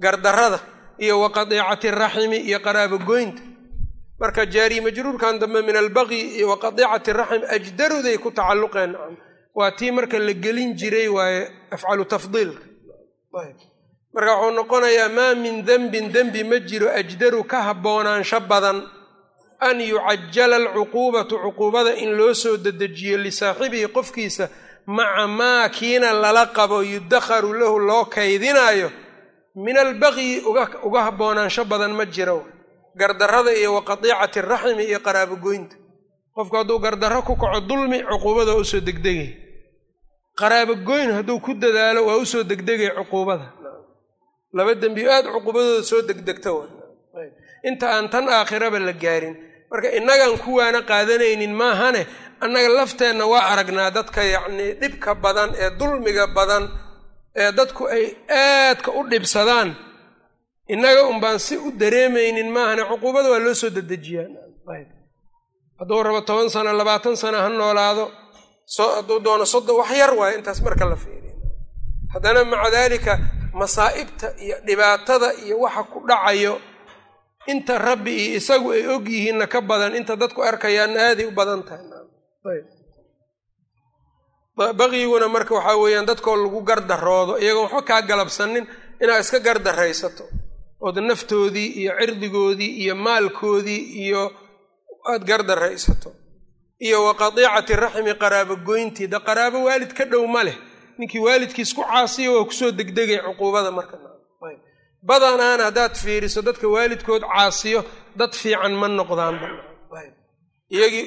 gardarrada iyo wa qadiicati raximi iyo qaraabogoynta marka jaari majruurkan dambe min albaqyi iyo wa qadiicati raxim ajdaruday ku tacalluqeen waa tii marka la gelin jiray waaye afcalu tafdiilka marka wuxuu noqonayaa maa min denbin dembi ma jiro ajdaru ka haboonaansho badan an yucajala alcuquubatu cuquubada in loo soo dedejiyo lisaaxibihi qofkiisa maca maa kiina lala qabo yudakharu lahu loo kaydinaayo. Min albaqyi uga haboonaansho badan ma jiro. Gardarrada iyo wa qadiicati raximi iyo qaraabogoynta qofku hadduu gardarro ku kaco dulmi cuquubada u soo degdegay qaraabogoyn hadduu ku dadaalo waa u soo degdegay cuquubada. Laba dembiyo aada cuquubadooda soo degdegta inta aan tan aakhiraba la gaarin. Marka innagaan kuwaana qaadanaynin maahane annaga lafteenna waa aragnaa dadka yacnii dhibka badan ee dulmiga badan ee dadku ay aadka u dhibsadaan. Innaga unbaan si u dareemaynin maahane cuquubada waa loo soo dedejiyaa. Hadduu rabo toban sano labaatan sano ha noolaado hadduu doono soddon wax yar waayo intaas marka la fiiriyo. Haddana maca daalika masaa'ibta iyo dhibaatada iyo waxa ku dhacayo inta rabbi iyo isagu ay og yihiinna ka badan inta dadku arkayaanna aaday u badan tahay. Baqyiguna marka waxaa weeyaan dadkoo lagu gardaroodo iyagoon waxba kaa galabsanin inaad iska gardaraysato ood naftoodii iyo cirdigoodii iyo maalkoodii iyo aad gardaraysato iyo wa qadiicati raxmi qaraabo goyntii de qaraabo waalid ka dhow ma leh. Ninkii waalidkiis ku caasiya waa ku soo degdegay cuquubada marka. Badanaan haddaad fiiriso dadka waalidkood caasiyo dad fiican ma noqdaan iyagii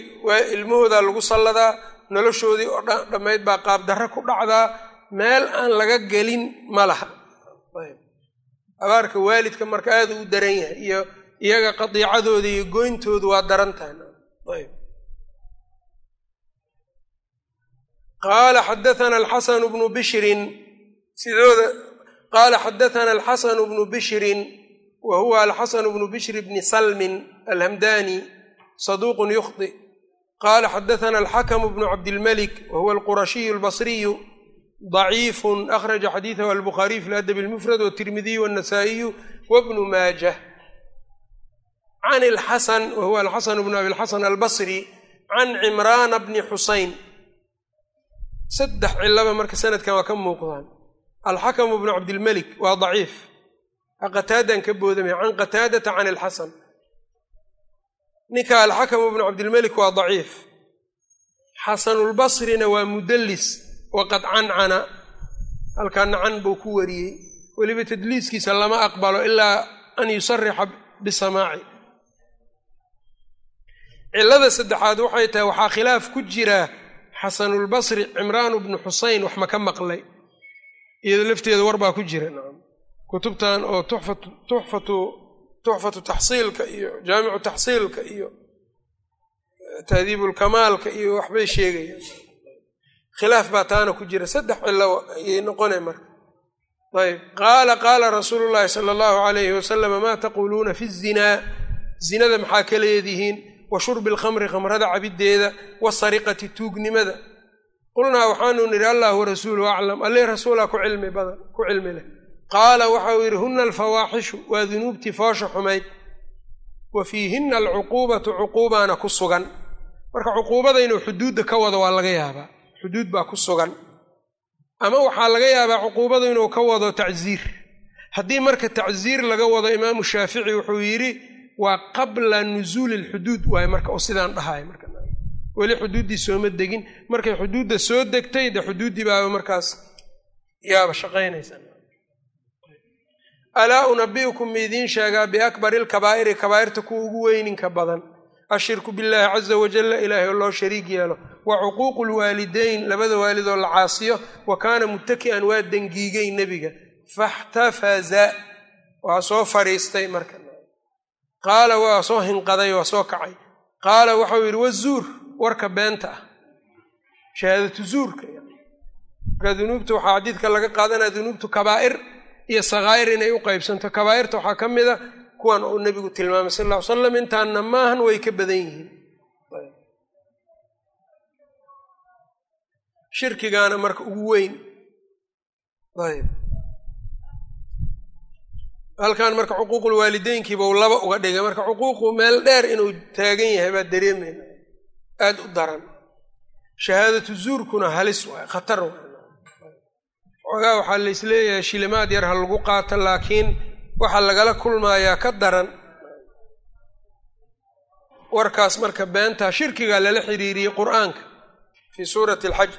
ilmahoodaa lagu salladaa noloshoodii oo dhammayd baa qaabdarre ku dhacdaa meel aan laga gelin ma laha. Abaarka waalidka marka aada u daran yahay iyo iyaga qadiicadooda iyo goyntoodu waa daran tahay qaala xadaana alxasanu bnu bishrin sidooda qaala xadaana alxasanu bnu bishrin wa huwa alxasanu bnu bishri bni salmin alhamdani saduuqun yukhdi qaala xadaana alxakamu bnu cabdilmalik wa huwa alqurashiyu albasriyu daciifun akhraja xadiidahu albukhaariy fi ladabi lmufrad watirmidiyu wannasaa'iyu wabnu maajah can lxasan wa huwa alxasan bnu abiilxasan albasri can cimraana bni xusayn saddex cilaba marka sanadkan waa ka muuqdaan. Alxakamu bnu cabdilmelik waa daciif. Qataadan ka boodamaya can qataadata can alxasan. Ninka alxakamu bnu cabdilmelik waa daciif. Xasanulbasrina waa mudallis waqad cancana. Halkaana can buu ku wariyey. Weliba tadliiskiisa lama aqbalo ilaa an yusarixa bisamaaci. Cilada saddexaad waxay tahay waxaa khilaaf ku jira xasanulbasri cimraanu bnu xusayn wax ma ka maqlay? Iyado lafteeda war baa ku jira. Kutubtan oo tuxfatu taxsiilka iyo jaamicu taxsiilka iyo tahdiibulkamaalka iyo waxbay sheegayaan. Khilaaf baa taana ku jira. Saddex cilo ayay noqona marka. Ayb qaala qaala rasuulu llaahi sala allahu alayhi wasalama maa taquuluuna fi zinaa? Zinada maxaa ka leedihiin wa shurbi alkhamri khamrada cabiddeeda wasariqati tuugnimada. Qulnaa waxaanu nidhi allah warasuuluhu aclam alle rasuulaa ku cilmi badan ku cilmi leh. Qaala waxau yidhi huna alfawaaxishu waa dunuubtii foosha xumayd. Wa fiihinna alcuquubatu cuquubaana ku sugan. Marka cuquubada inuu xuduudda ka wado waa laga yaabaa. Xuduud baa ku sugan. Ama waxaa laga yaabaa cuquubadu inuu ka wado tacziir. Haddii marka tacziir laga wado imaamu shaafici wuxuu yidhi waa qabla nusuuli lxuduud waaye marka oo sidaan dhahay marka weli xuduuddii sooma degin markay xuduudda soo degtay de xuduuddii baaba markaas yaaba shaqaynaysa. Alaa unabi'ukum miidiin sheegaa biakbari lkabaa'iri kabaa'irta kuwa ugu weyninka badan. Ashirku billaahi caza wajalla ilaahay oo loo shariig yeelo. Wa cuquuqu lwaalidayn labada waalidoo la caasiyo. Wa kaana muttaki'an waa dengiigay nebiga. Faxtafaza waa soo fadhiistay marka qaala waa soo hinqaday waa soo kacay. Qaala waxau yidhi wazuur warka beenta ah. Shahaadatu zuurka marka dunuubta waxaa xadiidka laga qaadanaya dunuubtu kabaa'ir iyo sakaa'ir inay u qaybsanto. Kabaa'irta waxaa ka mid a kuwan uu nebigu tilmaamay sal lla ly slam intaanna maahan way ka badan yihiin. Shirkigaana marka ugu weyn. Ayb halkan marka cuquuqulwaalideynkiiba u laba uga dhigay. Marka cuquuqu meel dheer inuu taagan yahay baa dareemayna aada u daran. Shahaadatu zuurkuna halis waay khatar waay xoogaa waxaa laisleeyahay shilimaad yar ha lagu qaato laakiin waxaa lagala kulmayaa ka daran. Warkaas marka beentaa shirkigaa lala xiriiriyey qur'aanka. Fii suurati alxaj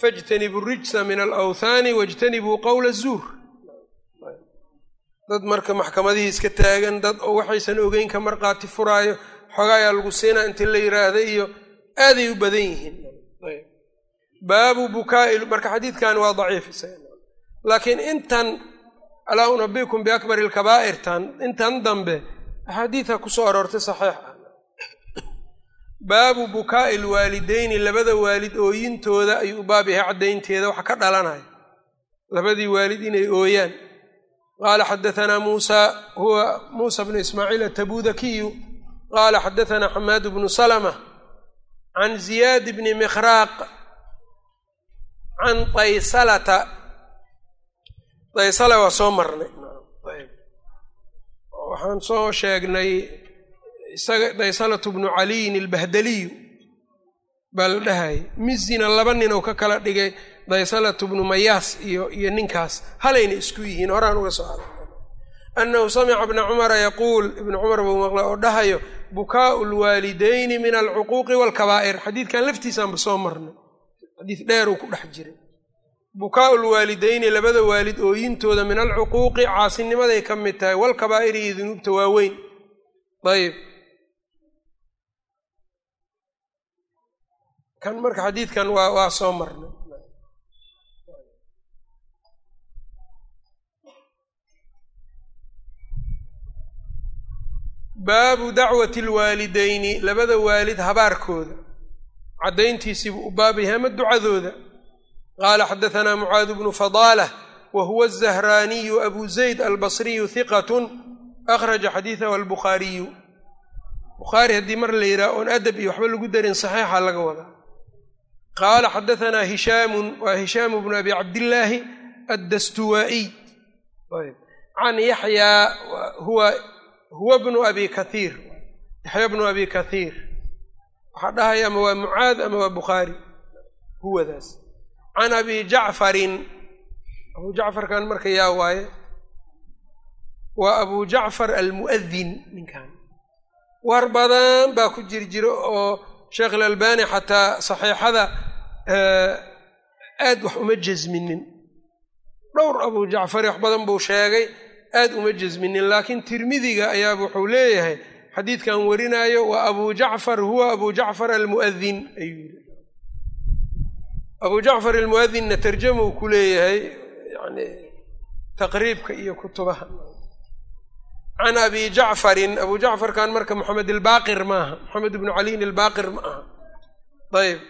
faijtanibuu rijsa min alawthaani waijtanibuu qowla zuur dad marka maxkamadihii iska taagan dad oo waxaysan ogeyn ka marqaati furaayo xogaayaa lagu siinaa inti la yidhaahda iyo aaday u badan yihiin. Baabu bukaai marka xadiidkan waa daciif laakiin intan alaa unabikum biakbari lkabaa'irtan intan dambe axaadiidha ku soo aroortay saxiix ah. Baabu bukaa'i lwaalideyni labada waalid ooyintooda ayuu baab yahay caddaynteeda waxa ka dhalanaya. Labadii waalid inay ooyaan qaala xadaanaa muusa huwa muusa bnu ismaaciil atabudakiyu qaala xadaanaa xamaad bnu salma can ziyaad bni mikhraaq can taysalata taysala waa soo marnay. waxaan soo sheegnay isaga daysalatu bnu caliyin ilbahdaliyu baa la dhahayay mizina laba nin oo ka kala dhigay daysalatu bnu mayaas iyo iyo ninkaas halayna isku yihiin. Horaan uga soo adag annahu samica bna cumara yaquul ibnu cumar buu maqlay oo dhahayo bukaau lwaalidayni min alcuquuqi waalkabaa'ir. Xadiidkan laftiisaanba soo marnay. Xadiid dheeruu ku dhex jiray. Bukaau lwaalidayni labada waalid ooyintooda min alcuquuqi caasinimaday ka mid tahay walkabaa'iri iyo dunuubta waaweyn. Ayb kan marka xadiidkan waa waa soo marnay. Baabu dacwati alwaalidayni labada waalid habaarkooda. Caddayntiisiibuu u baab yahay ama ducadooda? Qaala xadahanaa mucaadu bnu fadaalah wa azahraaniyu abu zayd albasriyu hiqatun akhraja xadiidahu albukhaariyu bukhaari haddii mar la yidhaha oon adab iyo waxba lagu darin saxiixa laga wadaa qaala xadahanaa hishaamun waa hishaamu bnu abi cabdillaahi addastuwaa'iy can yaxyaa huwa bnu abi kathiir yaxya bnu abi kathiir waxaa dhahaya ama waa mucaad ama waa bukhaari huwadaas can abi jacfarin abu jacfarkan marka yaa waaye waa abu jacfar almu'adin ninkan war badan baa ku jir jiro oo sheekh alalbani xataa saxiixada aad wax uma jasminin dhowr abu jacfari wax badan buu sheegay aad uma jasminin laakiin tirmidiga ayaa wuxuu leeyahay xadiidkan warinaayo waa abu jacfar huwa abu jacfar almu'adin ayuu abu jacfar almu'adinna tarjamuu ku leeyahay yani taqriibka iyo kutubaha can abi jacfarin abu jacfarkan marka moxamed ilbaaqir maaha moxamed ibnu caliyin ilbaaqir ma aha ayb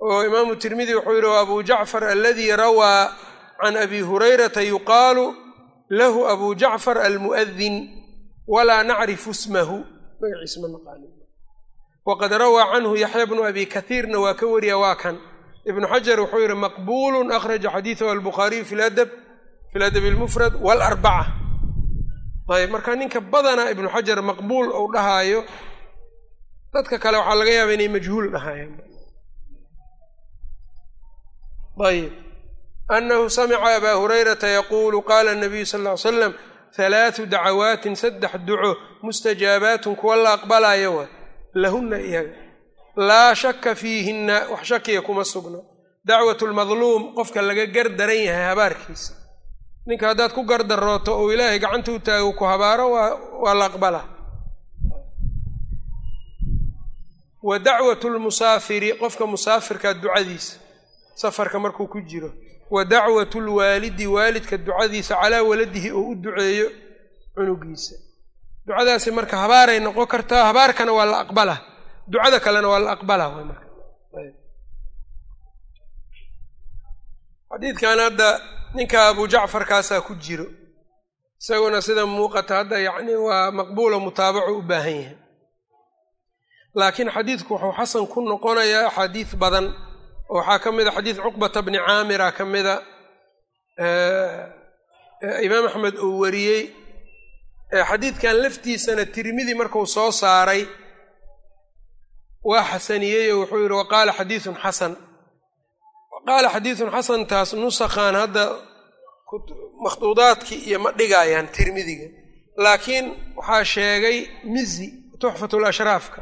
oo imaamu tirmidi wuxuu yihi abu jacfar aladii rawaa can abi hurayrata yuqaalu lahu abu jacfar almu'adin walaa nacrifu ismahu waqad rawaa canhu yaxya bnu abi kathiirna waa ka wariya waa kan ibnu xajar wuxuu yihi maqbulu akhraja xadiidahu albukhaariyu fi ladab fi ladab almufrad waalarbaca ayb marka ninka badanaa ibnu xajar maqbuul ou dhahaayo dadka kale waxaa laga yaaba inay majhuul dhahaayeen ayb anahu samica abaa hurayrata yaquulu qaala nabiyu sal ly slam halaatu dacawaatin saddex duco mustajaabaatun kuwa la aqbalaayo wa lahunna iyaga. Laa shaka fiihinna wax shakiya kuma sugno. Dacwatu lmadluum qofka laga gar daran yahay habaarkiisa ninka haddaad ku gardarooto oo ilaahay gacanta u taago ku habaaro waa waa la aqbalaa wa dacwatu lmusaafiri qofka musaafirka ducadiisa safarka markuu ku jiro. Wa dacwatu lwaalidi waalidka ducadiisa calaa waladihi oo u duceeyo cunugiisa. Ducadaasi marka habaaray noqon kartaa habaarkana waa la aqbalaa ducada kalena waa la marka. Xadiidkan hadda ninka abu jacfarkaasaa ku jiro isaguna sida muuqata hadda yacni waa maqbuulo mutaabaco u baahan yahay. Laakiin xadiidku wuxuu xasan ku noqonayaa axaadiis badan oo waxaa ka mid a xadiis cuqbata bni caamira ka mida imaam axmed uu wariyey. Xadiidkan laftiisana tirmidi marku soo saaray waa xasaniyey oo wuxuu yidhi waqaala xadiisun xasan qaala xadiidun xasantaas nusakhan hadda makhduudaadkii iyo ma dhigayaan tirmidiga laakiin waxaa sheegay mizi tuxfatulashraafka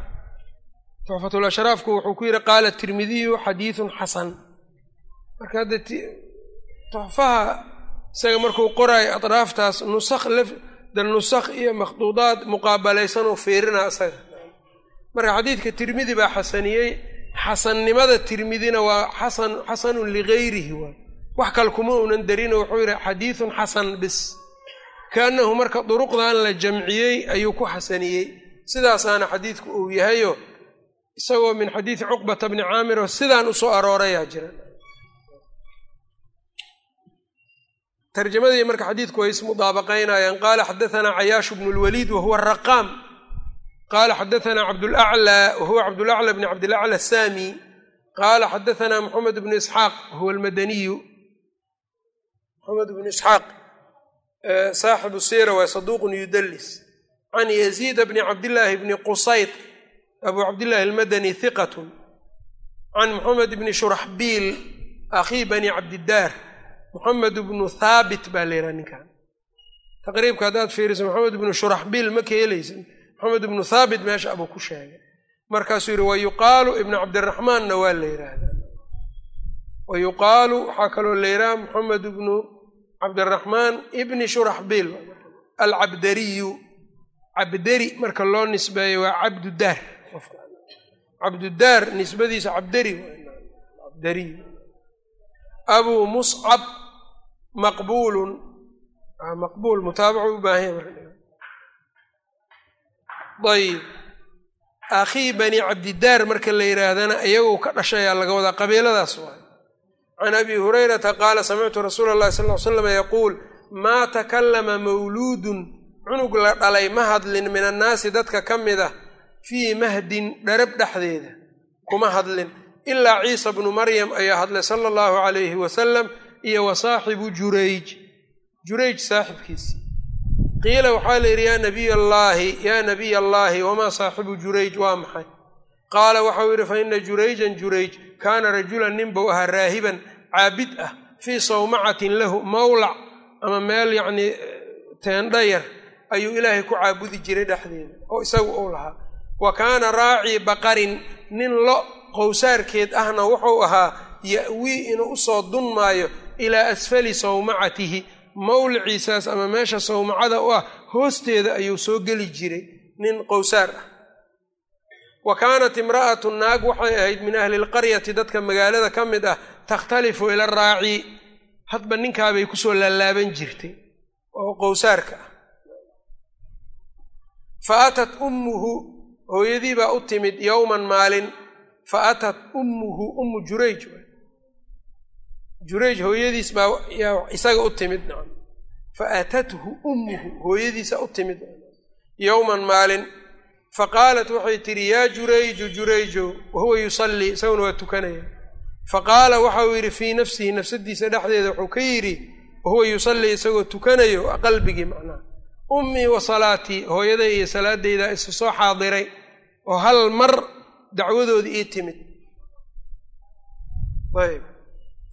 tuxfatulashraafku wuxuu ku yidhi qaala tirmidiyu xadiidun xasan marka hadda tuxfaha isaga markuu qoraayo atraaftaas nusakh da nusakh iyo makhduudaad muqaabalaysanuu fiirina isaga marka xadiidka tirmidi baa xasaniyey xasannimada tirmidina waa xasan xasanun ligayrihi waay wax kale kuma unan darino wuxuu yidhi xadiidun xasan bis. Kaannahu marka duruqdan la jamciyey ayuu ku xasaniyey. Sidaasaana xadiidku uu yahayo isagoo min xadiidi cuqbata bni caamir oo sidaan u soo aroorayaa jira. Tarjamadii marka xadiidku way ismudaabaqaynayaan qaala xadatanaa cayaashu bnu lwaliid wahuwa raqaam qala xadaثna cabdulأclى wahuwa cabdulأclى bn cabdilأclى الsami qala xadaثna mxamed bn isxaaq wahuwa almadaniyu mxamed bn isxaaq saaxibu sira waa saduq yudalis can yaziida bni cabdillaahi bni qusayd abu cabdillahi almadani hiqatun can moxamed bni shuraxbiil akhii bani cabdidaar moxamed bnu thaabit baa la yidhaha ninkan taqriibka haddaad fiiriso moxamed bnu shuraxbiil ma ka helaysin moxamed ibnu thaabit meesha abuu ku sheegay. Markaasuu yidhi wa yuqaalu ibnu cabdiraxmaanna waa la yidhaahdaa. Wa yuqaalu waxaa kaloo la yidhaha moxamed ibnu cabdiraxmaan ibni shuraxbiil alcabdariyu. Cabdari marka loo nisbeeyo waa cabdudaar. Cabdudaar nisbadiisa cabdari cabdariy muscab maqbuulun. Maqbuul mutaabacu u baahan ayib akhii bani cabdidaar marka la yidhaahdana iyagoo ka dhashayaa laga wadaa qabiiladaas waay can abi hurayrata qaala samictu rasuula allahi sal l slam yaquul maa takallama mawluudun cunug la dhalay ma hadlin min annaasi dadka ka mid ah fii mahdin dharab dhexdeeda. Kuma hadlin ilaa ciisa bnu maryam ayaa hadlay sala allahu calayhi wasalam iyo wa saaxibu jurayj. Jurayj saaxibkiisi qiila waxaa la yidhi yaa nabiy allaahi yaa nabiy allaahi wamaa saaxibu jurayj? Waa maxay? Qaala waxau yidhi fa ina jurayjan jurayj kaana rajulan nin buu ahaa raahiban caabid ah fii sawmacatin lahu mawlac ama meel yacnii teendhayar ayuu ilaahay ku caabudi jiray dhexdeeda oo isagu uu lahaa. Wa kaana raacii baqarin nin lo qowsaarkeed ahna wuxuu ahaa ya'wii inuu u soo dunmaayo ilaa asfali sawmacatihi mawliciisaas ama meesha sawmacada u ah hoosteeda ayuu soo geli jiray nin qowsaar ah. Wa kaanat imra'atu naag waxay ahayd min ahli lqaryati dadka magaalada ka mid ah takhtalifu ila raaci. Hadba ninkaabay ku soo laalaaban jirtay oo qowsaarka ah. Fa atat ummuhu hooyadii baa u timid yowman maalin fa atat ummuhu ummu jurayj jurayj hooyadiis baa isaga u timid nacam. Fa atathu ummuhu hooyadiisa u timid. Yowman maalin fa qaalat waxay tidhi yaa jurayju jurayjow wahuwa yusallii isaguna waa tukanaya. Fa qaala waxauu yidhi fii nafsihi nafsadiisa dhexdeeda wuxuu ka yidhi wahuwa yusallii isagoo tukanayo qalbigii macnaha ummii wa salaatii hooyaday iyo salaadayda isu soo xaadiray oo hal mar dacwadoodii ii timid. Ayb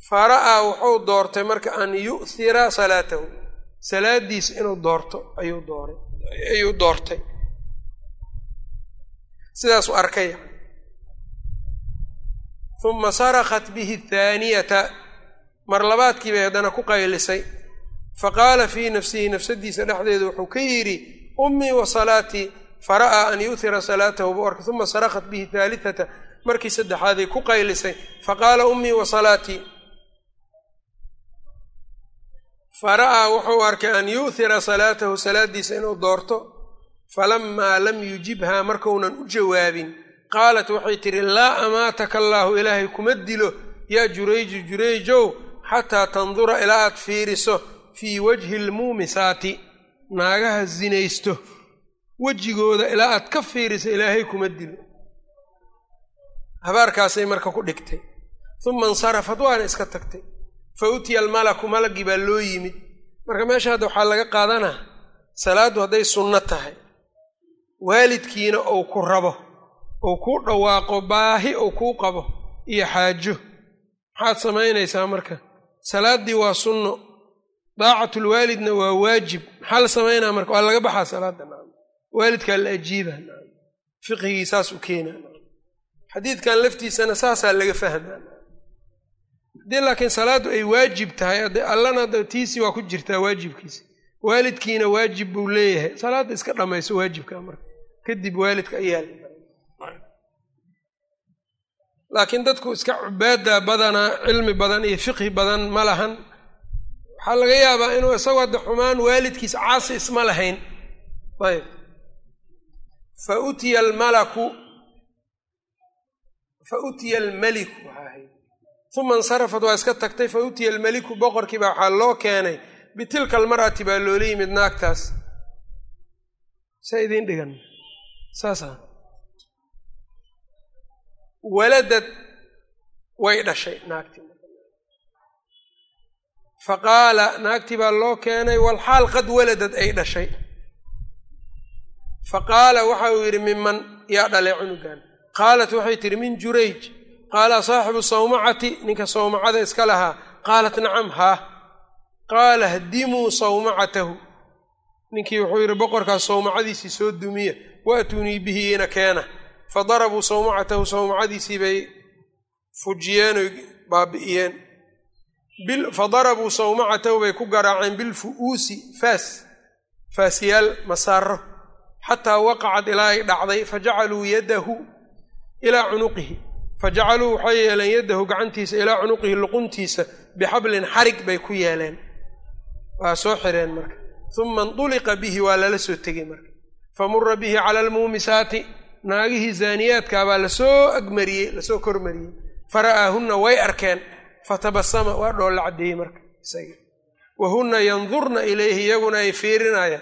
fara'aa wuxuu doortay marka an yu'hira salaatahu. Salaadiisa inuu doorto ayuu dooray. Ayuu doortay. Sidaasuu arkay uma sarakat bihi athaaniyata mar labaadkii bay haddana ku qaylisay. Faqaala fii nafsihi nafsadiisa dhexdeeda wuxuu ka yidhi ummii wa salaatii fara'aa an yu'hira salaatahu. Buu arkay. Uma sarakat bihi thaalitata markii saddexaaday ku qaylisay. Faqaala ummii wa salaatii fara'aa wuxuu arkay an yu'hira salaatahu salaadiisa inuu doorto falamaa lam yujibhaa markaunan u jawaabin qaalat waxay tidhi laa amaataka allaahu ilaahay kuma dilo yaa jurayju jurayjow xataa tandura ilaa aad fiiriso fii wajhi lmuumisaati naagaha zinaysto wejigooda ilaa aad ka fiiriso ilaahay kuma dilo. Habaarkaasay marka ku dhigtay. Uma insarafat waana iska tagtay fa utiya almalaku malagii baa loo yimid. Marka meesha hadda waxaa laga qaadanaa salaaddu hadday sunno tahay. Waalidkiina uu ku rabo uu kuu dhawaaqo baahi uu kuu qabo iyo xaajo. Maxaad samaynaysaa marka? Salaaddii waa sunno daacatulwaalidna waa waajib. Maxaa la samaynaa marka? Waa laga baxaa salaadda waalidkaa la ajiiba fiqhigii saas u keena xadiidkan laftiisana saasaa laga fahmaa haddii laakiin salaaddu ay waajib tahay allana tiisii waa ku jirtaa waajibkiisa waalidkiina waajib buu leeyahay. Salaadda iska dhammayso waajibka marka kadib waalidka ayaa laakiin dadku iska cubaada badanaa cilmi badan iyo fiqhi badan ma lahan. Waxaa laga yaabaa inuu isagoo hadda xumaan waalidkiis caasi isma lahayn. Ayb fa utiya almalaku fa utiya almeliku waxaa ahayd uma insarafat waa iska tagtay fa utiya almeliku boqorkii baa waxaa loo keenay bitilka almar'ati baa loola yimid naagtaas saa idiin dhigan saasa waladad way dhashay naagtii fa qaala naagtii baa loo keenay walxaal qad waladad ay dhashay faqaala waxa uu yidhi miman yaa dhalay cunugan qaalat waxay tidhi min jurayj qaala saaxibu sawmacati ninka sawmacada iska lahaa qaalat nacam haa qaala hdimuu sawmacatahu ninkii wuxuu yidhi boqorkaas sawmacadiisii soo dumiya waatunii bihi ina keena fadarabuu sawmacatahu sawmacadiisii bay fujiyeen oy baabi'iyeen fadarabuu sawmacatahu bay ku garaaceen bilfu'uusi faas faasyaal masaaro xataa waqacad ilaa ay dhacday fajacaluu yadahu ilaa cunuqihi fajacaluu waxay yeeleen yadahu gacantiisa ilaa cunuqihi luquntiisa bixablin xarig bay ku yeeleen. Waa soo xireen marka. Uma induliqa bihi waa lala soo tegey marka. Famura bihi cala almuumisaati naagihii zaaniyaadkaa baa la soo agmariyey la soo kormariyey. Fara'aahunna way arkeen. Fatabasama waa dhoolla caddeeyey marka isaga. Wa hunna yandurna ilayhi iyaguna ay fiirinayaan.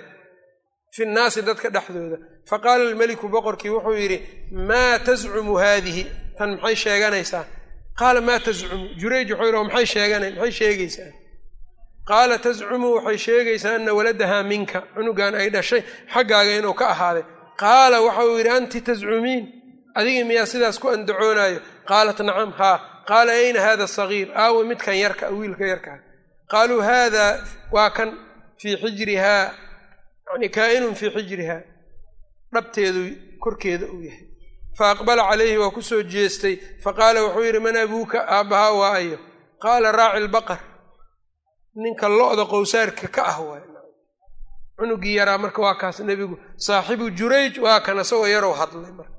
Fi nnaasi dadka dhexdooda. Faqaala almeliku boqorkii wuxuu yidhi maa tascumu haadihi tan maxay sheeganaysaa? Qaala maa tascumu jurayj wuxuu yidhi maxay sheegana maxay sheegaysaa qaala tascumu waxay sheegaysaa ana waladahaa minka cunugan ay dhashay xaggaaga inuu ka ahaaday. Qaala waxa uu yidhi anti tascumiin adigii miyaa sidaas ku andacoonaayo qaalat nacam haa. Qaala ayna hada sagiir? Aawe midkan yarka wiilka yarkaa qaaluu haada waa kan fii xijrihaa yani kaa'inun fii xijrihaa. Dhabteedu korkeeda uu yahay fa aqbala calayhi waa ku soo jeestay faqaala wuxuu yidhi man abuuka aabbahaa waa ayo qaala raaci lbaqar ninka lo'da qowsaarka ka ah waay cunugii yaraa marka waa kaas nebigu saaxibu jurayj waa kan isagoo yarow hadlay marka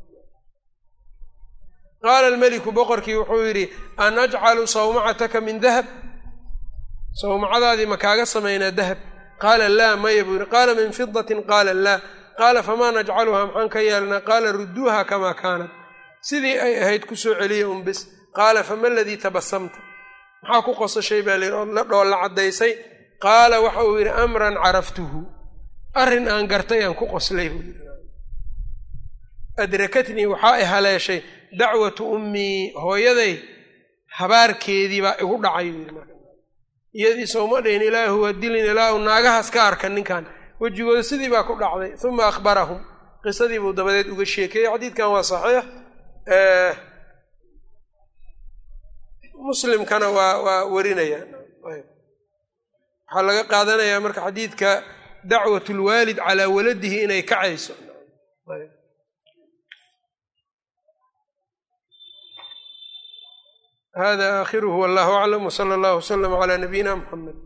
qaala almeliku boqorkii wuxuu yidhi an ajcalu sawmacataka min dahab sawmacadaadii ma kaaga samaynaa dahab qaala laa maya buu yidhi qaala min fidatin qaala laa qaala famaa najcaluhaa maxaan ka yeelnaa qaala rudduuha kamaa kaanat sidii ay ahayd ku soo celiya un bis qaala fama aladii tabasamta maxaa ku qosashay baa layidhi ood la dhoolla caddaysay qaala waxa uu yidhi amran caraftuhu arrin aan gartay aan ku qoslay buu yidhi adrakatnii waxaa i haleeshay dacwatu ummii hooyaday habaarkeedii baa igu dhacay buu yidhi iyadii sooma dhayn ilaahu waa dilin ilaahu naagahaas ka arkan ninkan wejigooda sidii baa ku dhacday. Uma akhbarahum. Qisadii buu dabadeed uga sheekeeyey xadiidkan waa saxiix. Muslimkana waa waa warinaya. Waxaa laga qaadanayaa marka xadiidka dacwat lwaalid calaa waladihi inay kacayso. Hada aakhiruhu wallahu aclam wsala allahu wslama calaa nabiyina muxamed